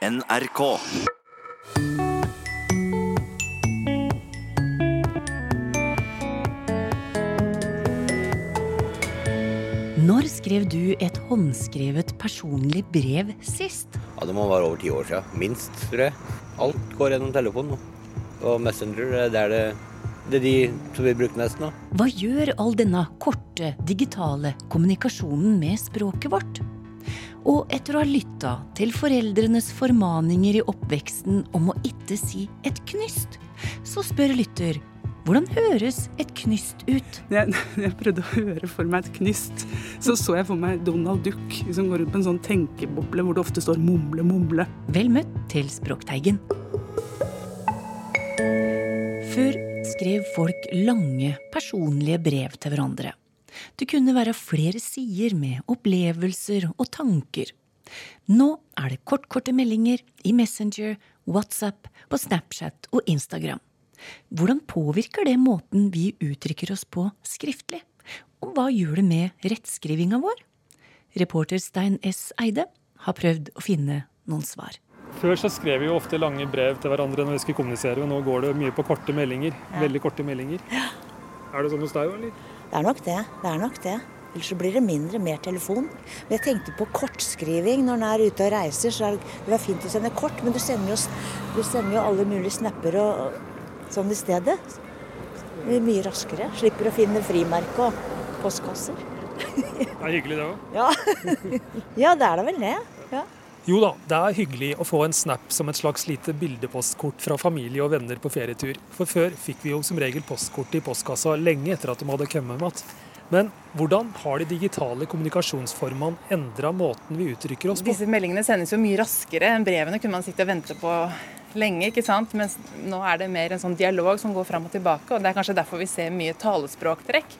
NRK. Når skrev du et håndskrevet personlig brev sist? Ja, Det må være over ti år siden. Minst, tror jeg. Alt går gjennom telefon nå. Og Messenger det er det, det er de som vi bruker mest nå. Hva gjør all denne korte, digitale kommunikasjonen med språket vårt? Og etter å ha lytta til foreldrenes formaninger i oppveksten om å ikke si et knyst, så spør lytter hvordan høres et knyst ut? Jeg, jeg prøvde å høre for meg et knyst. Så så jeg for meg Donald Duck som går rundt på en sånn tenkeboble hvor det ofte står 'mumle, mumle'. Vel møtt til Språkteigen. Før skrev folk lange, personlige brev til hverandre. Det kunne være flere sider med opplevelser og tanker. Nå er det kortkorte meldinger i Messenger, WhatsApp, på Snapchat og Instagram. Hvordan påvirker det måten vi uttrykker oss på skriftlig? Og hva gjør det med rettskrivinga vår? Reporter Stein S. Eide har prøvd å finne noen svar. Før så skrev vi jo ofte lange brev til hverandre når vi skulle kommunisere, og nå går det mye på korte meldinger. Veldig korte meldinger. Er det sånn hos deg òg, eller? Det er nok det. Det er nok det. Ellers så blir det mindre, mer telefon. Men jeg tenkte på kortskriving. Når en er ute og reiser, så det er fint å sende kort, men du sender jo, du sender jo alle mulige snapper og sånn i stedet. Det blir mye raskere. Slipper å finne frimerke og postkasser. Det er hyggelig det òg. Ja. ja, det er da vel det. Ja. Jo da, det er hyggelig å få en snap som et slags lite bildepostkort fra familie og venner på ferietur. For før fikk vi jo som regel postkortet i postkassa lenge etter at de hadde kommet med igjen. Men hvordan har de digitale kommunikasjonsformene endra måten vi uttrykker oss på? Disse meldingene sendes jo mye raskere enn brevene kunne man sitte og vente på lenge. ikke sant? Mens nå er det mer en sånn dialog som går fram og tilbake. og Det er kanskje derfor vi ser mye talespråktrekk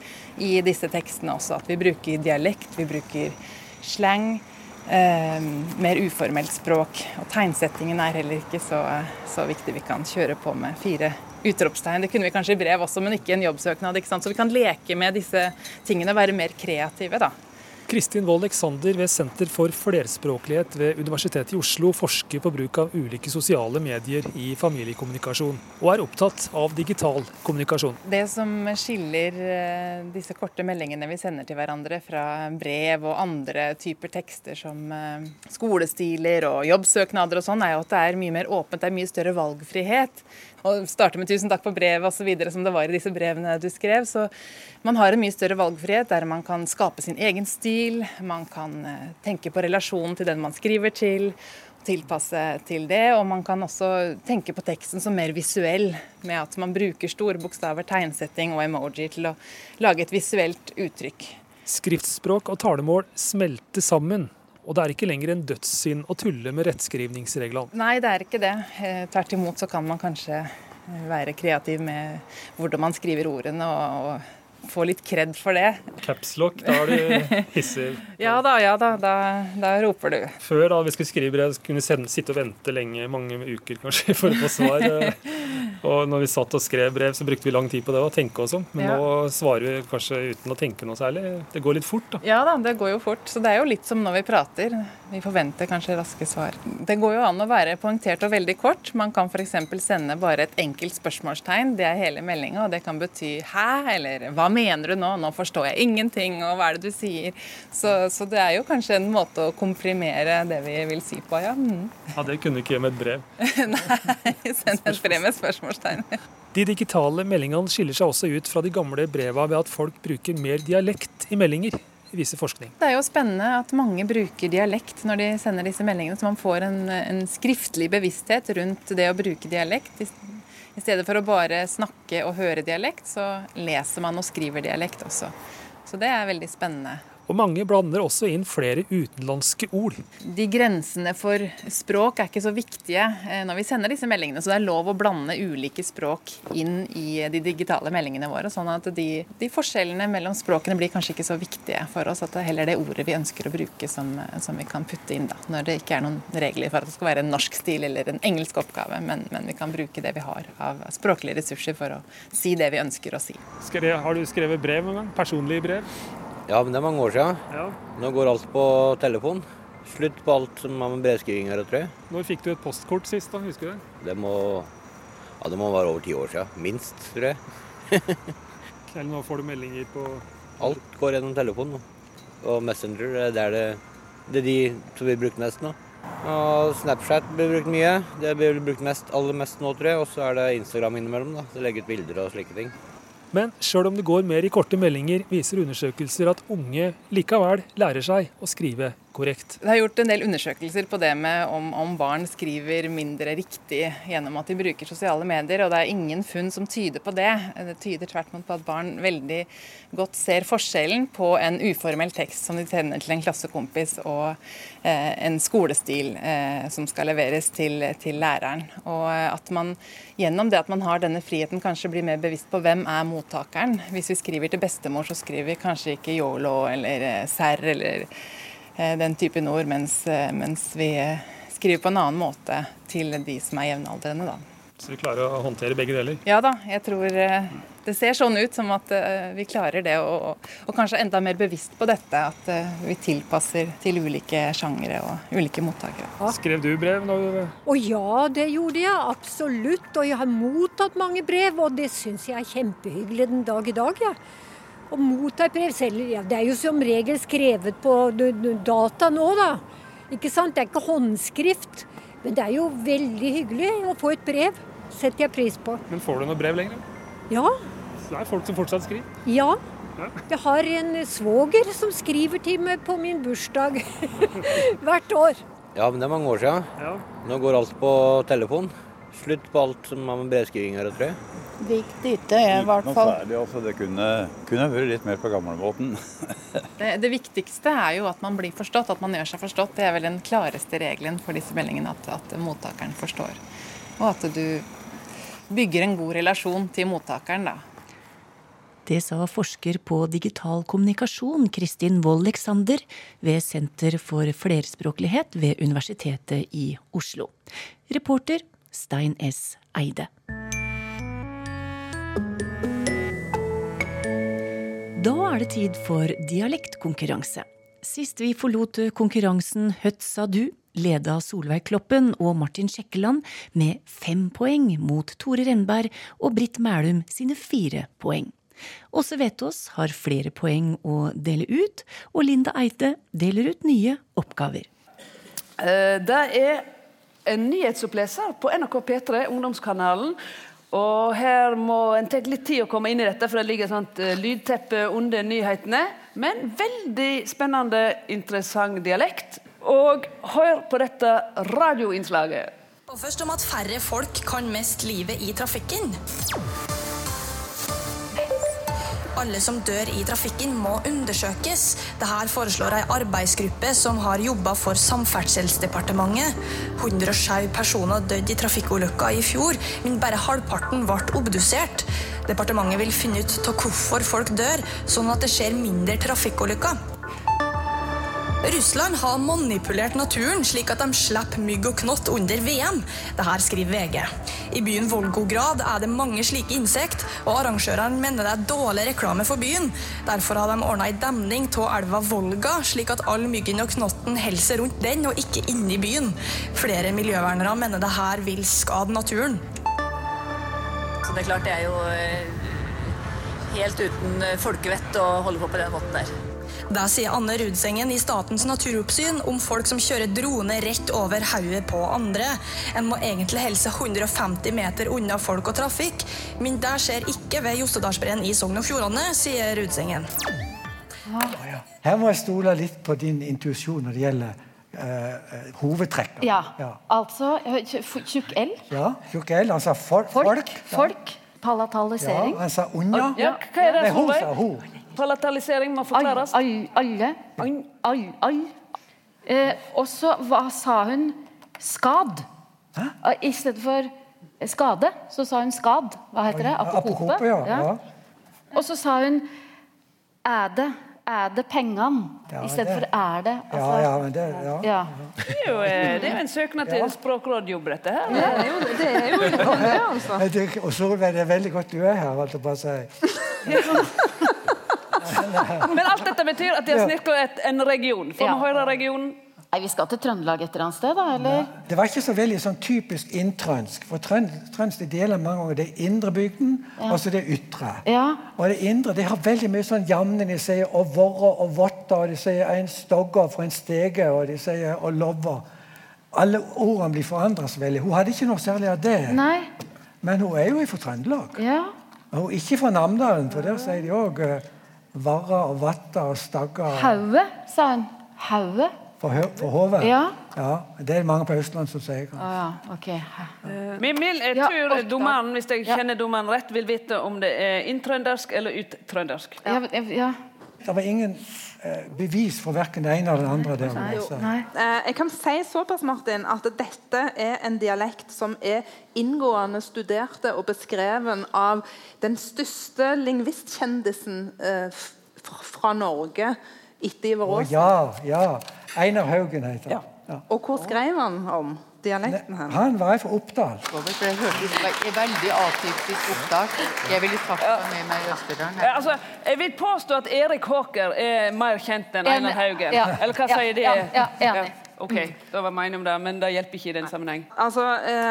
i disse tekstene også. At vi bruker dialekt, vi bruker slang. Eh, mer uformelt språk. Og tegnsettingen er heller ikke så, så viktig. Vi kan kjøre på med fire utropstegn. Det kunne vi kanskje i brev også, men ikke i en jobbsøknad. ikke sant? Så vi kan leke med disse tingene være mer kreative, da. Kristin Wold Eksander ved Senter for flerspråklighet ved Universitetet i Oslo forsker på bruk av ulike sosiale medier i familiekommunikasjon, og er opptatt av digital kommunikasjon. Det som skiller eh, disse korte meldingene vi sender til hverandre fra brev og andre typer tekster som eh, skolestiler og jobbsøknader og sånn, er jo at det er mye mer åpent, det er mye større valgfrihet og starte med 'tusen takk for brevet' osv. som det var i disse brevene du skrev. Så man har en mye større valgfrihet der man kan skape sin egen stil. Man kan eh, tenke på relasjonen til den man skriver til, tilpasse til det. Og man kan også tenke på teksten som mer visuell, med at man bruker store bokstaver, tegnsetting og emoji til å lage et visuelt uttrykk. Skriftspråk og talemål smelter sammen. Og det er ikke lenger en dødssynd å tulle med rettskrivningsreglene. Nei, det er ikke det. Eh, tvert imot så kan man kanskje eh, være kreativ med hvordan man skriver ordene, og, og få litt kred for det. Capslock, da er du hissig. ja da, ja da, da, da, roper du. Før da vi skulle skrive brev, kunne vi sitte og vente lenge, mange uker kanskje, for å få svar. og når vi satt og skrev brev, så brukte vi lang tid på det å tenke oss om. Men ja. nå svarer vi kanskje uten å tenke noe særlig. Det går litt fort, da. Ja da, det går jo fort. Så det er jo litt som når vi prater. Vi forventer kanskje raske svar. Det går jo an å være poengtert og veldig kort. Man kan f.eks. sende bare et enkelt spørsmålstegn. Det er hele meldinga, og det kan bety 'hæ?' eller 'hva mener du nå?' 'Nå forstår jeg ingenting', og 'hva er det du sier?' Så, så det er jo kanskje en måte å komprimere det vi vil si på, ja. Mm. Ja, det kunne ikke gjøre med et brev. Nei, send et brev med spørsmålstegn. De digitale meldingene skiller seg også ut fra de gamle breva ved at folk bruker mer dialekt i meldinger viser forskning. Det er jo spennende at mange bruker dialekt når de sender disse meldingene, så man får en, en skriftlig bevissthet rundt det å bruke dialekt. I stedet for å bare snakke og høre dialekt, så leser man og skriver dialekt også. Så det er veldig spennende. Og mange blander også inn flere utenlandske ord. De grensene for språk er ikke så viktige eh, når vi sender disse meldingene, så det er lov å blande ulike språk inn i de digitale meldingene våre. Sånn at de, de forskjellene mellom språkene blir kanskje ikke så viktige for oss. At det er heller det ordet vi ønsker å bruke som, som vi kan putte inn, da. Når det ikke er noen regler for at det skal være en norsk stil eller en engelsk oppgave, men, men vi kan bruke det vi har av språklige ressurser for å si det vi ønsker å si. Har du skrevet brev noen gang? Personlige brev? Ja, men det er mange år siden. Ja. Nå går alt på telefon. Slutt på alt som har med brevskriving å gjøre. Når fikk du et postkort sist, da? Husker du det? Det må, ja, det må være over ti år siden. Minst, tror jeg. Eller nå får du meldinger på Alt går gjennom telefonen nå. Og Messenger, det er det, det er de som blir brukt mest nå. Og Snapchat blir brukt mye. Det blir brukt mest, aller mest nå, tror jeg. Og så er det Instagram innimellom. da, så Legge ut bilder og slike ting. Men sjøl om det går mer i korte meldinger, viser undersøkelser at unge likevel lærer seg å skrive korrekt. Det er gjort en del undersøkelser på det med om, om, barn skriver mindre riktig gjennom at de bruker sosiale medier, og det er ingen funn som tyder på det. Det tyder tvert imot på at barn veldig godt ser forskjellen på en uformell tekst som de sender til en klassekompis, og eh, en skolestil eh, som skal leveres til, til, læreren. Og at man gjennom det at man har denne friheten, kanskje blir mer bevisst på hvem er mottakeren. Hvis vi skriver til bestemor, så skriver vi kanskje ikke yolo eller eh, serr eller Eh, den typen ord, mens, eh, mens, vi eh, skriver på en annen måte til de som er jevnaldrende. Da. Så vi klarer å håndtere begge deler? Ja da, jeg tror det ser sånn ut som at vi klarer det. Og, og kanskje enda mer bevisst på dette, at vi tilpasser til ulike sjangere og ulike mottakere. Ja. Skrev du brev? Når... Å ja, det gjorde jeg absolutt. Og jeg har mottatt mange brev, og det syns jeg er kjempehyggelig den dag i dag. Ja. Å motta et brev selv, ja, Det er jo som regel skrevet på data nå, da. Ikke sant? Det er ikke håndskrift. Men det er jo veldig hyggelig å få et brev. Setter jeg pris på. Men får du noe brev lenger? Ja. Så det er folk som fortsatt skriver? Ja. Jeg har en svoger som skriver til meg på min bursdag hvert år. Ja, men det er mange år siden. Ja. Nå går alt på telefon. Slutt på alt som har med brevskriving å gjøre, tror jeg. Viktig det er i hvert fall. Særlig, altså, det kunne, kunne vært litt mer på gamlemåten. det, det viktigste er jo at man blir forstått, at man gjør seg forstått. Det er vel den klareste regelen for disse meldingene, at, at mottakeren forstår. Og at du bygger en god relasjon til mottakeren, da. Det sa forsker på digital kommunikasjon Kristin Wold Leksander ved Senter for flerspråklighet ved Universitetet i Oslo. Reporter Stein S. Eide. Da er det tid for dialektkonkurranse. Sist vi forlot konkurransen Høtt sa du, leda Solveig Kloppen og Martin Sjekkeland med fem poeng mot Tore Renberg og Britt Mælum sine fire poeng. Åse Vetås har flere poeng å dele ut, og Linda Eite deler ut nye oppgaver. Eh, det er en nyhetsoppleser på NRK P3, ungdomskanalen, og her må en ta litt tid å komme inn i dette, for det ligger et sånt uh, lydteppe under nyhetene. Men veldig spennende, interessant dialekt. Og hør på dette radioinnslaget. Og først om at færre folk kan miste livet i trafikken. Alle som dør i trafikken, må undersøkes. Dette foreslår ei arbeidsgruppe som har jobba for Samferdselsdepartementet. 107 personer døde i trafikkulykker i fjor, men bare halvparten ble obdusert. Departementet vil finne ut av hvorfor folk dør, sånn at det skjer mindre trafikkulykker. Russland har manipulert naturen slik at de slipper mygg og knott under VM. Dette skriver VG. I byen Volgograd er det mange slike insekt, og arrangørene mener det er dårlig reklame for byen. Derfor har de ordna ei demning av elva Volga, slik at all myggen og knotten holder seg rundt den, og ikke inni byen. Flere miljøvernere mener det her vil skade naturen. Så det er klart det er jo eh, helt uten folkevett å holde på på den måten der. Det sier Anne Rudsengen i Statens naturoppsyn om folk som kjører drone rett over hodet på andre. En må egentlig helse 150 meter unna folk og trafikk, men det skjer ikke ved Jostedalsbreen i Sogn og Fjordane, sier Rudsengen. Her må jeg stole litt på din intuisjon når det gjelder uh, hovedtrekk. Ja. ja. altså tjukk L. Ja, tjukk L, altså folk. Folk. folk. folk. Palatalisering. Ja, altså unna. Ja, hva er det, Solveig? Palatalisering må forklares. Ai, alle. Ai, ai. Eh, og så hva sa hun? Skad. Hæ? Eh, I stedet for skade, så sa hun skad. Hva heter det? Apokope. Ja. Ja. Og så sa hun er det er det pengene ja, i stedet for er det. Altså, ja, ja, det, ja. ja. Det, er jo, eh, det er jo en søknad til språkrådjobb, dette her. Ja, det er jo, det er jo det, altså. Og så er det veldig godt du er her, holdt jeg på å si. Men alt dette betyr at de har snirkla en region. Får vi høre regionen? Nei, Vi skal til Trøndelag et eller annet sted, da? eller? Det var ikke så veldig sånn typisk inntrønsk. For trønd, trønsk de deler mange ganger det indre bygden Ja. og så det ytre. Ja. Og det indre de har veldig mye sånn jamne. De sier 'å vorre' og 'votta', og de sier 'en stogger for en stege', og de sier 'å lover'. Alle ordene blir forandra så veldig. Hun hadde ikke noe særlig av det. Nei. Men hun er jo fra Trøndelag. Ja. Og hun er ikke fra Namdalen, for der sier de òg 'varra' og 'vatta' og 'stagga'. Hauge, sa han. Hauge. For, hodet? Ja. ja. Det er mange på Østlandet som sier Å ja, ok. Mimil, jeg Ja, tror Oskar. dommeren, hvis jeg Ja. kjenner dommeren rett, vil vite om det er inntrøndersk eller uttrøndersk. Ja. Det var ingen eh, bevis for verken det ene eller det andre. Der, vil jeg. Eh, Jeg kan si såpass, Martin, at dette er en dialekt som er inngående studerte og beskreven av den største lingvistkjendisen eh, fra- Norge etter Ivar Aasen. ja, ja. Einar Haugen heter han. Ja. Og hvor skrev han om dialekten? her? Han var fra Oppdal. Det hørtes ve- veldig atypisk opptak. Jeg ville sagt med meg i Østerdalen. Ja, altså, jeg vil påstå at Erik Håker er mer kjent enn Einar Haugen. Ja. Eller hva Ja, sier de? ja, ja, enig. Ok, da var mine om det, men det hjelper ikke i den sammenheng. Altså,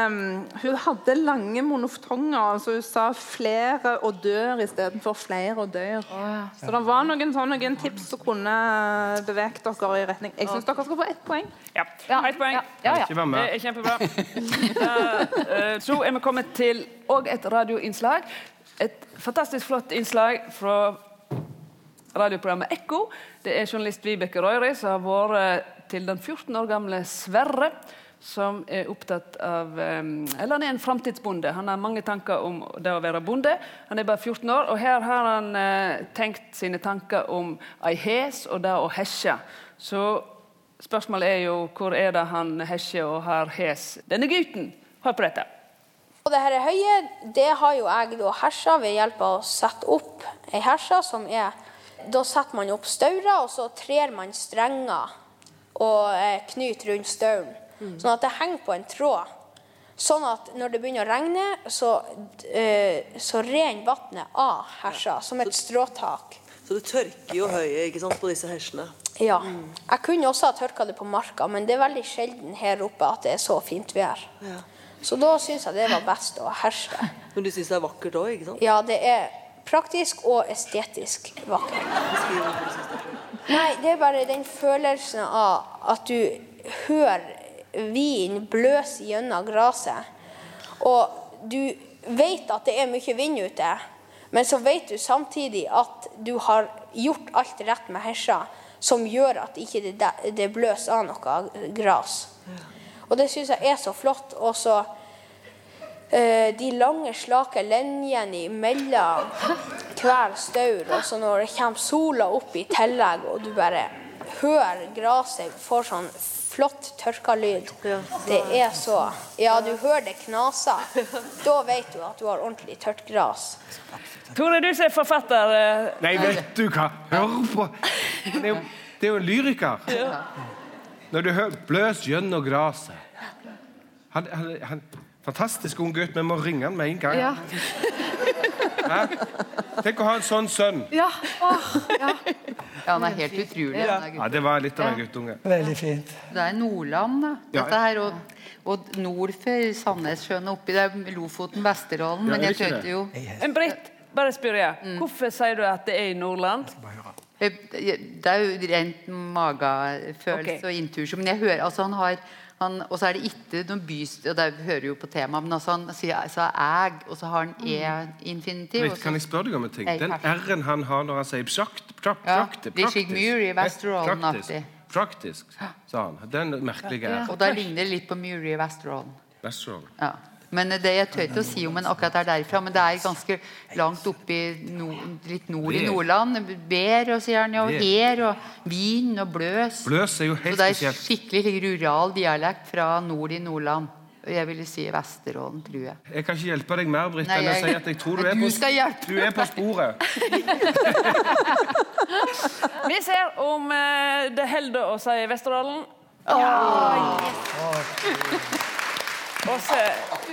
um, hun hadde lange monoftonger. altså Hun sa flere og dør istedenfor flere og dør. Så det var noen sånn, noen tips som kunne beveget dere i retning. Jeg syns dere skal få ett poeng. Ja, ett poeng. ja, ja. Det er kjempebra. Eh, så er vi kommet til òg et radioinnslag. Et fantastisk flott innslag fra radioprogrammet Ekko. Det er journalist Vibeke Røyri som har vært til den 14 år gamle Sverre. Som er opptatt av eh, Eller han er en framtidsbonde. Han har mange tanker om det å være bonde. Han er bare 14 år, og her har han eh, tenkt sine tanker om ei hes og det å hesje. Så spørsmålet er jo hvor er det han hesjer og har hes denne gutten? Hør på dette. Og det her høyet, det har jo jeg da hersa ved hjelp av å sette opp ei hersa som er Da setter man opp staurer, og så trer man strenger og eh, knyter rundt stauren. Sånn at det henger på en tråd. Sånn at når det begynner å regne, så, eh, så renner vannet av hersa som et stråtak. Så det tørker jo høyet ikke sant, på disse hesjene. Ja. Jeg kunne også ha tørka det på marka, men det er veldig sjelden her oppe at det er så fint vær. Ja. Så da syns jeg det var best å herse. Men du syns det er vakkert òg, ikke sant? Ja, det er praktisk og estetisk vakkert. Nei, det er bare den følelsen av at du hører vinen bløse gjennom gresset. Og du vet at det er mye vind ute, men så vet du samtidig at du har gjort alt rett med hesja, som gjør at ikke det, ikke bløser av noe gras. Og det syns jeg er så flott. Og så uh, de lange, slake linjene imellom hver staur. Og så når det kommer sola opp i tillegg, og du bare hører gresset får sånn flott tørka lyd. Det er så Ja, du hører det knaser. Da vet du at du har ordentlig tørt gras. Tore, du som er forfatter. eh, Nei, vet du hva? Hør på! Det er jo, det er jo en lyriker. Ja. Når du hører 'bløs gjennom gresset' han, han, han, Fantastisk ung gutt. Vi må ringe han med en gang. Ja. Hæ? Tenk å ha en sånn sønn. Ja. Åh, ja. Ja, han er helt utrolig. Ja. Ja, Det var litt av en guttunge. Veldig fint. Det er Nordland, da. Dette her, og, og nord for Sandnessjøen og oppi der, Lofoten, Vesterålen. Men jeg det? jo En Britt, bare spør jeg. Hvorfor sier du at det er i Nordland? Eh, Det er jo rent magefølelse okay. og intuisjon. Men jeg hører altså han har han, Og så er det ikke noen bys... Og det hører jo på temaet, men altså han sier altså æg, og så har han e-infinitiv. Mm. Kan jeg spørre deg om en ting? Den. R-en han har når han sier pjakt, pjakt, pjakt, blir slik Muri Praktisk, praktisk, sa han. Den merkelige Ja. Og da ligner det litt på Muri i Vesterålen. Vesterålen. Ja. Men det jeg tør ikke å si om en akkurat er derfra, men det er ganske langt oppi no, litt nord i Nordland. Bær, og sier han, og her, og vin og bløs. Bløs er jo Så helt det er skikkelig rural dialekt fra nord i Nordland. Jeg ville si Vesterålen, tror jeg. Jeg kan ikke hjelpe deg mer, Britt, enn å jeg- si at jeg tror du er, Du på, skal du er på sporet. Vi ser om eh, det holder å si Vesterålen. Og så,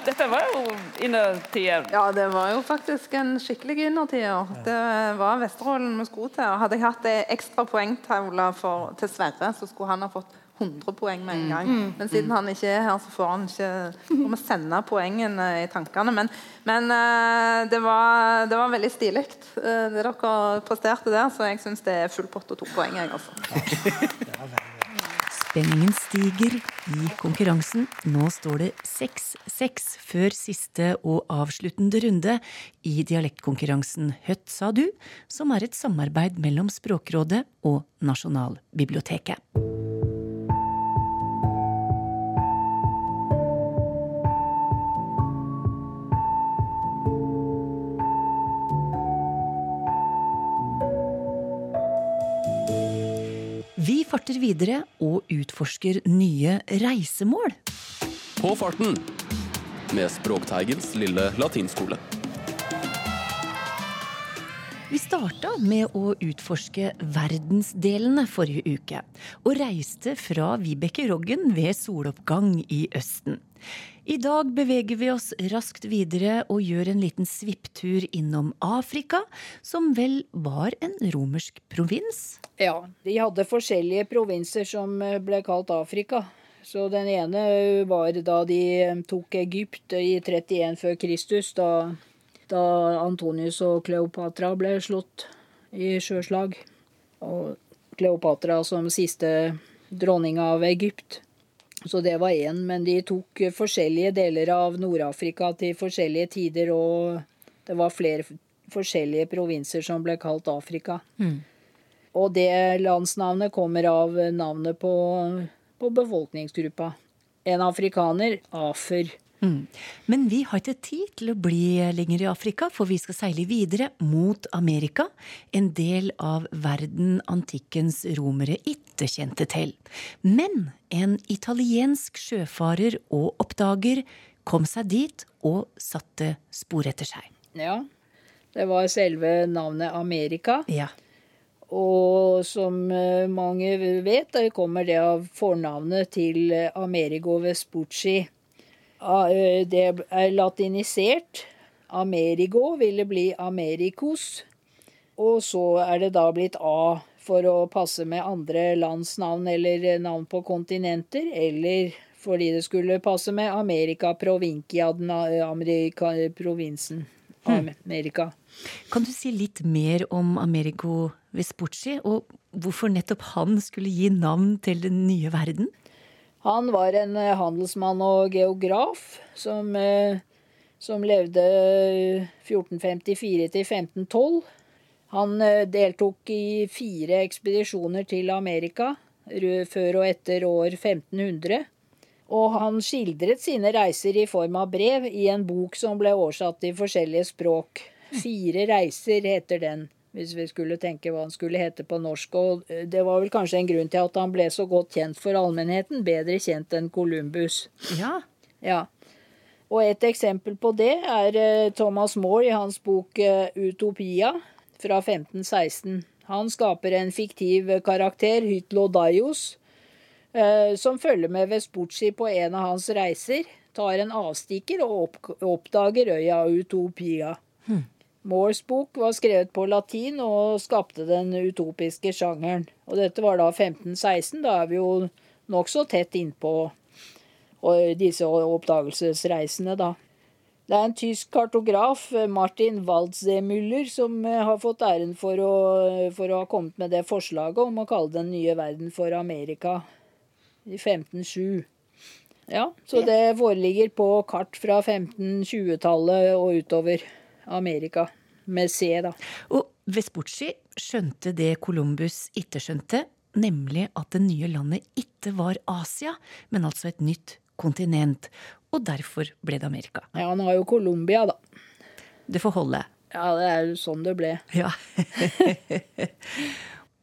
dette var jo innertier. Ja, det var jo faktisk en skikkelig innertier. Det var Vesterålen vi skulle til. Hadde jeg hatt ekstra poengtavle til Sverre, så skulle han ha fått 100 poeng med en gang. Mm. Men siden han ikke er her, så får han ikke får vi sende poengene i tankene. Men, men eh, det, var, det var veldig stilig, eh, det dere presterte der. Så jeg syns det er full pott og to poeng. Jeg, altså. Spenningen stiger i konkurransen. Nå står det 6-6 før siste og avsluttende runde i dialektkonkurransen Høtt sa du, som er et samarbeid mellom Språkrådet og Nasjonalbiblioteket. Vi farter videre og utforsker nye reisemål. På farten med Språkteigens lille latinskole. Vi starta med å utforske verdensdelene forrige uke, og reiste fra Vibeke Roggen ved soloppgang i Østen. I dag beveger vi oss raskt videre og gjør en liten svipptur innom Afrika, som vel var en romersk provins? Ja, de hadde forskjellige provinser som eh, ble kalt Afrika. Så den ene var da de eh, tok Egypt i 31 før Kristus, da, da Antonius og Kleopatra ble slått i sjøslag. Og Kleopatra som siste dronning av Egypt. Så det var én, men de tok forskjellige deler av Nord-Afrika til forskjellige tider, og det var flere forskjellige provinser som ble kalt Afrika. Mm. Og det landsnavnet kommer av navnet på, på befolkningsgruppa. En afrikaner, afer. Mm. Men vi har ikke tid til å bli lenger i Afrika, for vi skal seile videre mot Amerika, en del av verden antikkens romere ikke kjente til. Men en italiensk sjøfarer og oppdager kom seg dit og satte spor etter seg. Ja, det var selve navnet Amerika. Ja. Og som eh, mange vet, det kommer det av fornavnet til Amerigo Vespucci. Ah, eh, Det er latinisert. Amerigo ville bli Americos. Og så er det da blitt A for å passe med andre lands navn eller navn på kontinenter, eller fordi det skulle passe med America Provincia, den Amerika, provinsen Hmm. Amerika. Kan du si litt mer om Amerigo Vespucci, og hvorfor nettopp han skulle gi navn til den nye verden? Han var en eh, handelsmann og geograf som, eh, som levde 1454 til 1512. Han eh, deltok i fire ekspedisjoner til Amerika før og etter år 1500. Og han skildret sine reiser i form av brev i en bok som ble oversatt i forskjellige språk. Fire reiser heter den, hvis vi skulle tenke hva han skulle hete på norsk. Og eh, det var vel kanskje en grunn til at han ble så godt kjent for allmennheten, bedre kjent enn Columbus. Ja. Ja. Og et eksempel på det er eh, Thomas More i hans bok eh, Utopia fra 1516. Han skaper en fiktiv karakter, Hytlo Daios, eh, som følger med Vespucci på en av hans reiser, tar en avstikker og oppdager øya Utopia. Hmm. Moores bok var skrevet på latin og skapte den utopiske sjangeren. Og dette var da 1516, da er vi jo nokså tett innpå disse oppdagelsesreisene, da. Det er en tysk kartograf, Martin Waldseemüller, som eh, har fått æren for å, for å ha kommet med det forslaget om å kalle den nye verden for Amerika i 1507. Ja, så det foreligger på kart fra 1520-tallet og utover Amerika, med C, da. Og Vespucci skjønte det Columbus ikke skjønte, nemlig at det nye landet ikke var Asia, men altså et nytt kontinent. Og derfor ble det Amerika. Ja, han har jo Colombia, da. Det får holde. Ja, det er jo sånn det ble. Ja.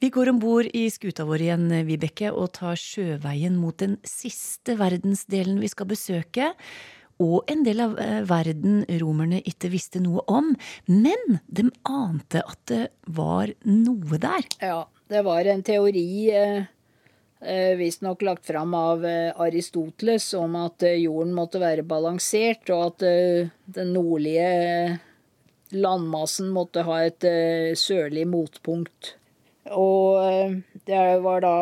Vi går om bord i skuta vår igjen, Vibeke, og tar sjøveien mot den siste verdensdelen vi skal besøke. Og en del av eh, verden romerne ikke visste noe om. Men de ante at det var noe der. Ja, det var en teori eh, eh, visstnok lagt fram av Aristoteles om at jorden måtte være balansert, og at den nordlige landmassen måtte ha et sørlig motpunkt. Og det var da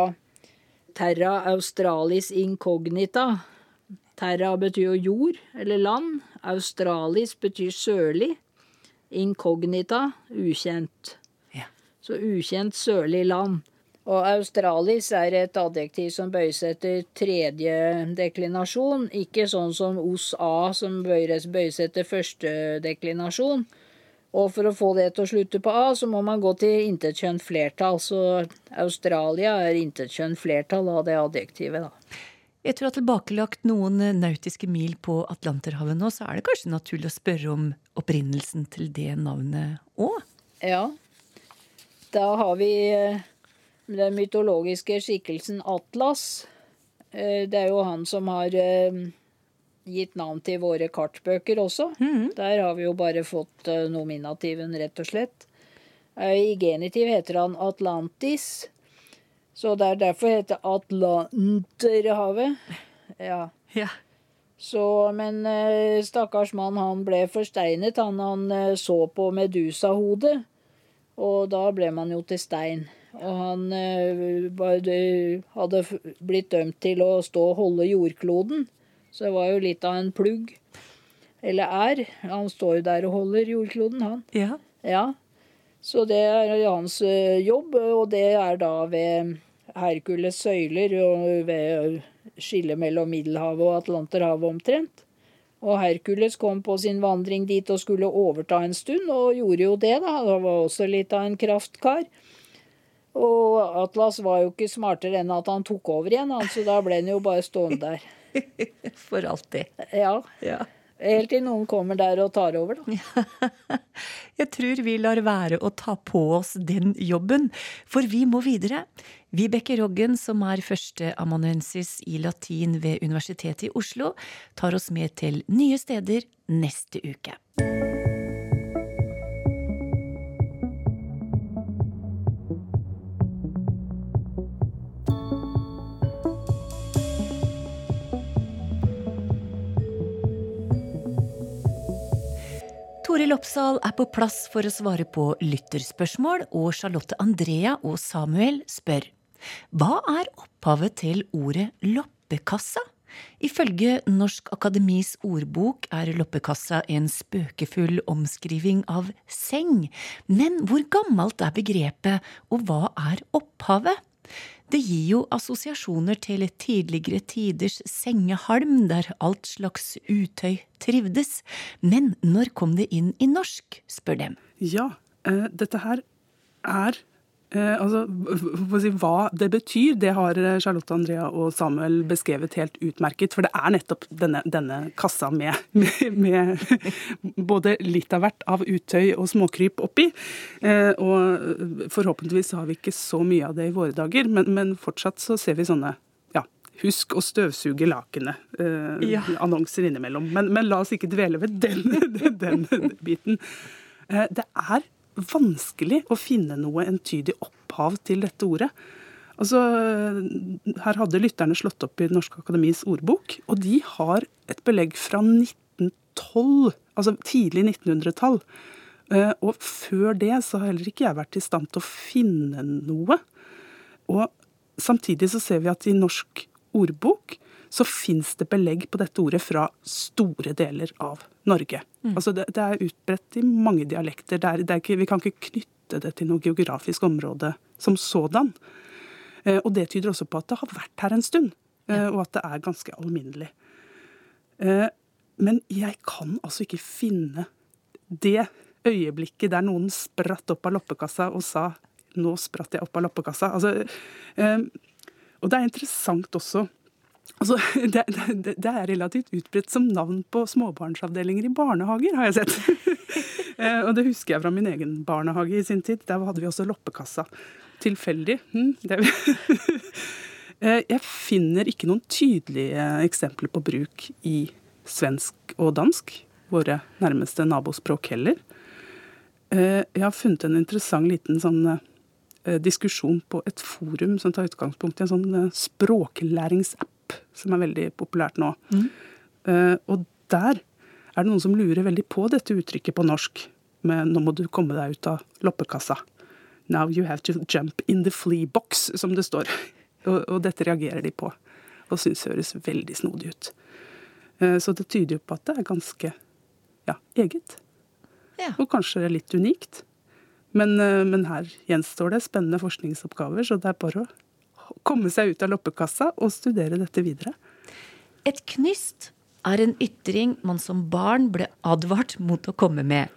terra australis incognita. Terra betyr jo jord, eller land. Australis betyr sørlig. Incognita ukjent. Så ukjent sørlig land. Og australis er et adjektiv som bøyes etter tredje deklinasjon, ikke sånn som os a som bøyes, bøyes etter første deklinasjon. Og for å få det til å slutte på a, så må man gå til intetkjønn flertall. Så Australia er intetkjønn flertall av det adjektivet, da. Etter å ha tilbakelagt noen nautiske mil på Atlanterhavet nå, så er det kanskje naturlig å spørre om opprinnelsen til det navnet òg? Ja. Da har vi eh, den mytologiske skikkelsen Atlas. Eh, Det er jo han som har eh, gitt navn til våre kartbøker også. Der har vi jo bare fått eh, nominativen, rett og slett. Eh, I genitiv heter han Atlantis. Så det er derfor det heter Atlanterhavet. Ja. ja. Så, men eh, stakkars mann, han ble forsteinet. Han, han eh, så på Medusa-hodet. Og da ble man jo til stein. Og han eh, hadde blitt dømt til å stå og holde jordkloden. Så det var jo litt av en plugg. Eller er. Han står jo der og holder jordkloden, han. Ja. Ja. Så det er hans eh, jobb, og det er da ved Herkules søyler og ved skillet mellom Middelhavet og Atlanterhavet omtrent. Og Herkules kom på sin vandring dit og skulle overta en stund, og gjorde jo det, da. Han var også litt av en kraftkar. Og Atlas var jo ikke smartere enn at han tok over igjen, så da ble han jo bare stående der. For alltid. Ja. Helt til noen kommer der og tar over, da. Jeg tror vi lar være å ta på oss den jobben, for vi må videre. Vibeke Roggen, som er førsteamanuensis i latin ved Universitetet i Oslo, tar oss med til nye steder neste uke. Toril Oppsal er på plass for å svare på lytterspørsmål, og Charlotte Andrea og Samuel spør Hva er opphavet til ordet loppekassa? Ifølge Norsk Akademis ordbok er loppekassa en spøkefull omskriving av seng. Men hvor gammelt er begrepet, og hva er opphavet? Det gir jo assosiasjoner til tidligere tiders sengehalm, der alt slags utøy trivdes. Men når kom det inn i norsk, spør dem. Ja, eh, dette her er eh, Altså, hva- det betyr, det har eh, Charlotte Andrea og Samuel beskrevet helt utmerket. For det er nettopp denne, denne kassa med, med, med både litt av hvert av utøy og småkryp oppi. Eh, og forhåpentligvis har vi ikke så mye av det i våre dager, men, men fortsatt så ser vi sånne Husk å støvsuge lakenet. Eh, Ja. Annonser innimellom. Men, men la oss ikke dvele ved den, den, biten. Eh, det er vanskelig å finne noe entydig opphav til dette ordet. Altså, her hadde lytterne slått opp i Norsk Akademis ordbok, og de har et belegg fra 1912, altså tidlig 1900-tall. Eh, Og før det så har heller ikke jeg vært i stand til å finne noe. Og samtidig så ser vi at i norsk ordbok så fins det belegg på dette ordet fra store deler av Norge. Mm. Altså det, det er utbredt i mange dialekter. Det er, det er ikke, vi kan ikke knytte det til noe geografisk område som sådan. Eh, og det tyder også på at det har vært her en stund, eh, og at det er ganske alminnelig. Eh, men jeg kan altså ikke finne det øyeblikket der noen spratt opp av loppekassa og sa 'nå spratt jeg opp av loppekassa'. Altså, eh, og det er interessant også Altså, det, det, det er relativt utbredt som navn på småbarnsavdelinger i barnehager, har jeg sett. Eh, og det husker jeg fra min egen barnehage i sin tid. Der hadde vi også loppekassa. Tilfeldig. Hm, Eh, Jeg finner ikke noen tydelige eksempler på bruk i svensk og dansk, våre nærmeste nabospråk heller. Eh, Jeg har funnet en interessant liten sånn diskusjon på et forum som tar utgangspunkt i en sånn eh, som er veldig populært nå. Eh, Og der er det noen som lurer veldig på dette uttrykket på norsk. med nå må du komme deg ut av loppekassa. Now you have to jump in the flea box, som det står. Og, og dette reagerer de på, og syns høres veldig snodig ut. Uh, Så det tyder jo på at det er ganske ja, eget. Og kanskje litt unikt. Men, eh, men her gjenstår det spennende forskningsoppgaver, så det er bare å komme seg ut av loppekassa og studere dette videre. Et knyst er en ytring man som barn ble advart mot å komme med.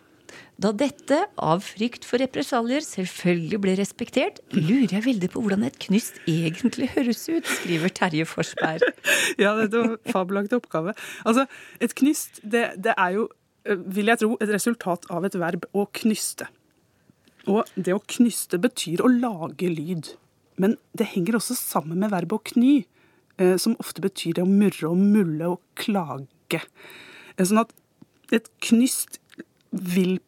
Da dette, av frykt for represalier, selvfølgelig ble respektert, lurer jeg veldig på hvordan et knyst egentlig høres ut, skriver Terje Forsberg. Ja, det var en fabelaktig oppgave. Altså, et knyst, det, det er jo, eh, vil jeg tro, et resultat av et verb å knyste. Og det å knyste betyr å lage lyd. Men det henger også sammen med verbet å kny, eh, som ofte betyr det å murre og mulle og klage. Eh, Sånn at et knyst vil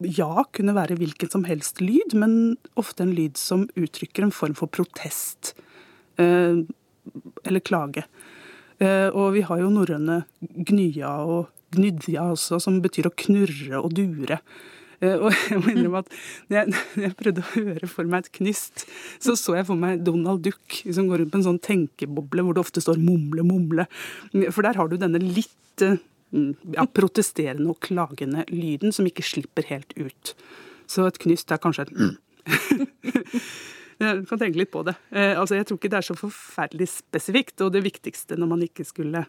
ja kunne være hvilken som helst lyd, men ofte en lyd som uttrykker en form for protest. eh, Eller klage. Og vi har jo norrøne gnya og gnydja også, som betyr å knurre og dure. Eh, Og jeg må innrømme at når jeg, når jeg prøvde å høre for meg et knyst, så så jeg for meg Donald Duck som går rundt på en sånn tenkeboble hvor det ofte står 'mumle, mumle'. For der har du denne litt eh, ja, protesterende og klagende lyden som ikke slipper helt ut. Så et knyst er kanskje et Jeg kan tenke litt på det. Eh, altså, jeg tror ikke det er så forferdelig spesifikt. Og det viktigste når man ikke skulle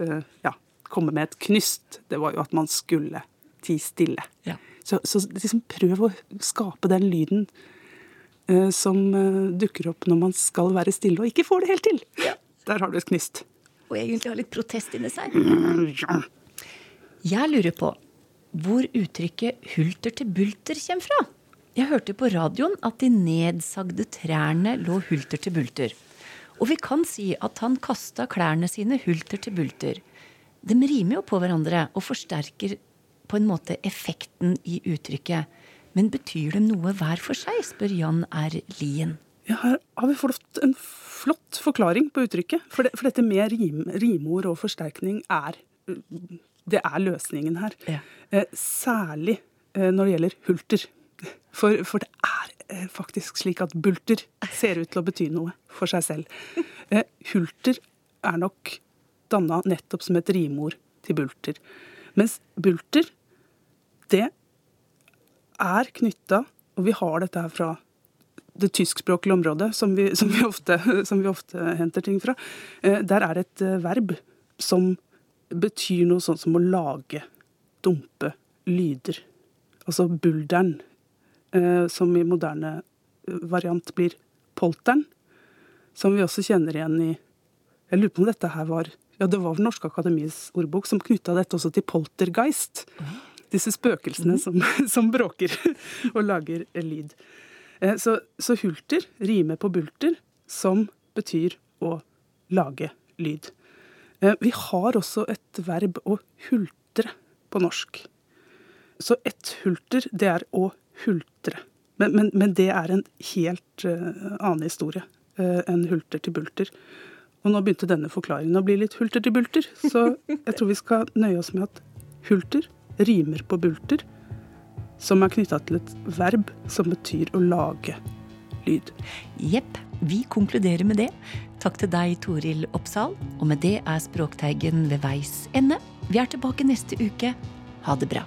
eh, ja, komme med et knyst, det var jo at man skulle tie stille. Så, så liksom prøv å skape den lyden uh, som uh, dukker opp når man skal være stille og ikke får det helt til. Der har du et knist. Og egentlig har litt protest inni seg. Ja. Jeg lurer på hvor uttrykket 'hulter til bulter' kommer fra. Jeg hørte på radioen at de nedsagde trærne lå hulter til bulter. Og vi kan si at han kasta klærne sine hulter til bulter. De rimer jo på hverandre og forsterker på en måte effekten i uttrykket. Men betyr de noe hver for seg, spør Jan R. Lien. Ja, her har vi fått en flott forklaring på uttrykket. For, det, for dette med rim, rimord og forsterkning er Det er løsningen her. Ja. særlig eh, når det gjelder hulter. For, for det er eh, faktisk slik at bulter ser ut til å bety noe for seg selv. Eh, hulter er nok danna nettopp som et rimord til bulter. Mens bulter, det er knytta, og vi har dette her fra det tyskspråklige området, som vi, som, vi ofte, som vi ofte henter ting fra. Eh, Der er det et eh, verb som betyr noe sånn som å lage, dumpe lyder. Altså bulderen, eh, som i moderne variant blir polteren, som vi også kjenner igjen i Jeg lurer på om dette her var ja, det var Norske Akademiets ordbok som knytta dette også til poltergeist. Disse spøkelsene som, som bråker og lager lyd. Eh, Så, så hulter rimer på bulter, som betyr å lage lyd. Eh, Vi har også et verb å hultre på norsk. Så ett hulter, det er å hultre. Men, men, men det er en helt eh, annen historie enn hulter til bulter. Og nå begynte denne forklaringen å bli litt hulter til bulter, så jeg tror vi skal nøye oss med at hulter rimer på bulter, som er knytta til et verb som betyr å lage lyd. Jepp, vi konkluderer med det. Takk til deg, Toril Oppsal. Og med det er Språkteigen ved veis ende. Vi er tilbake neste uke. Ha det bra.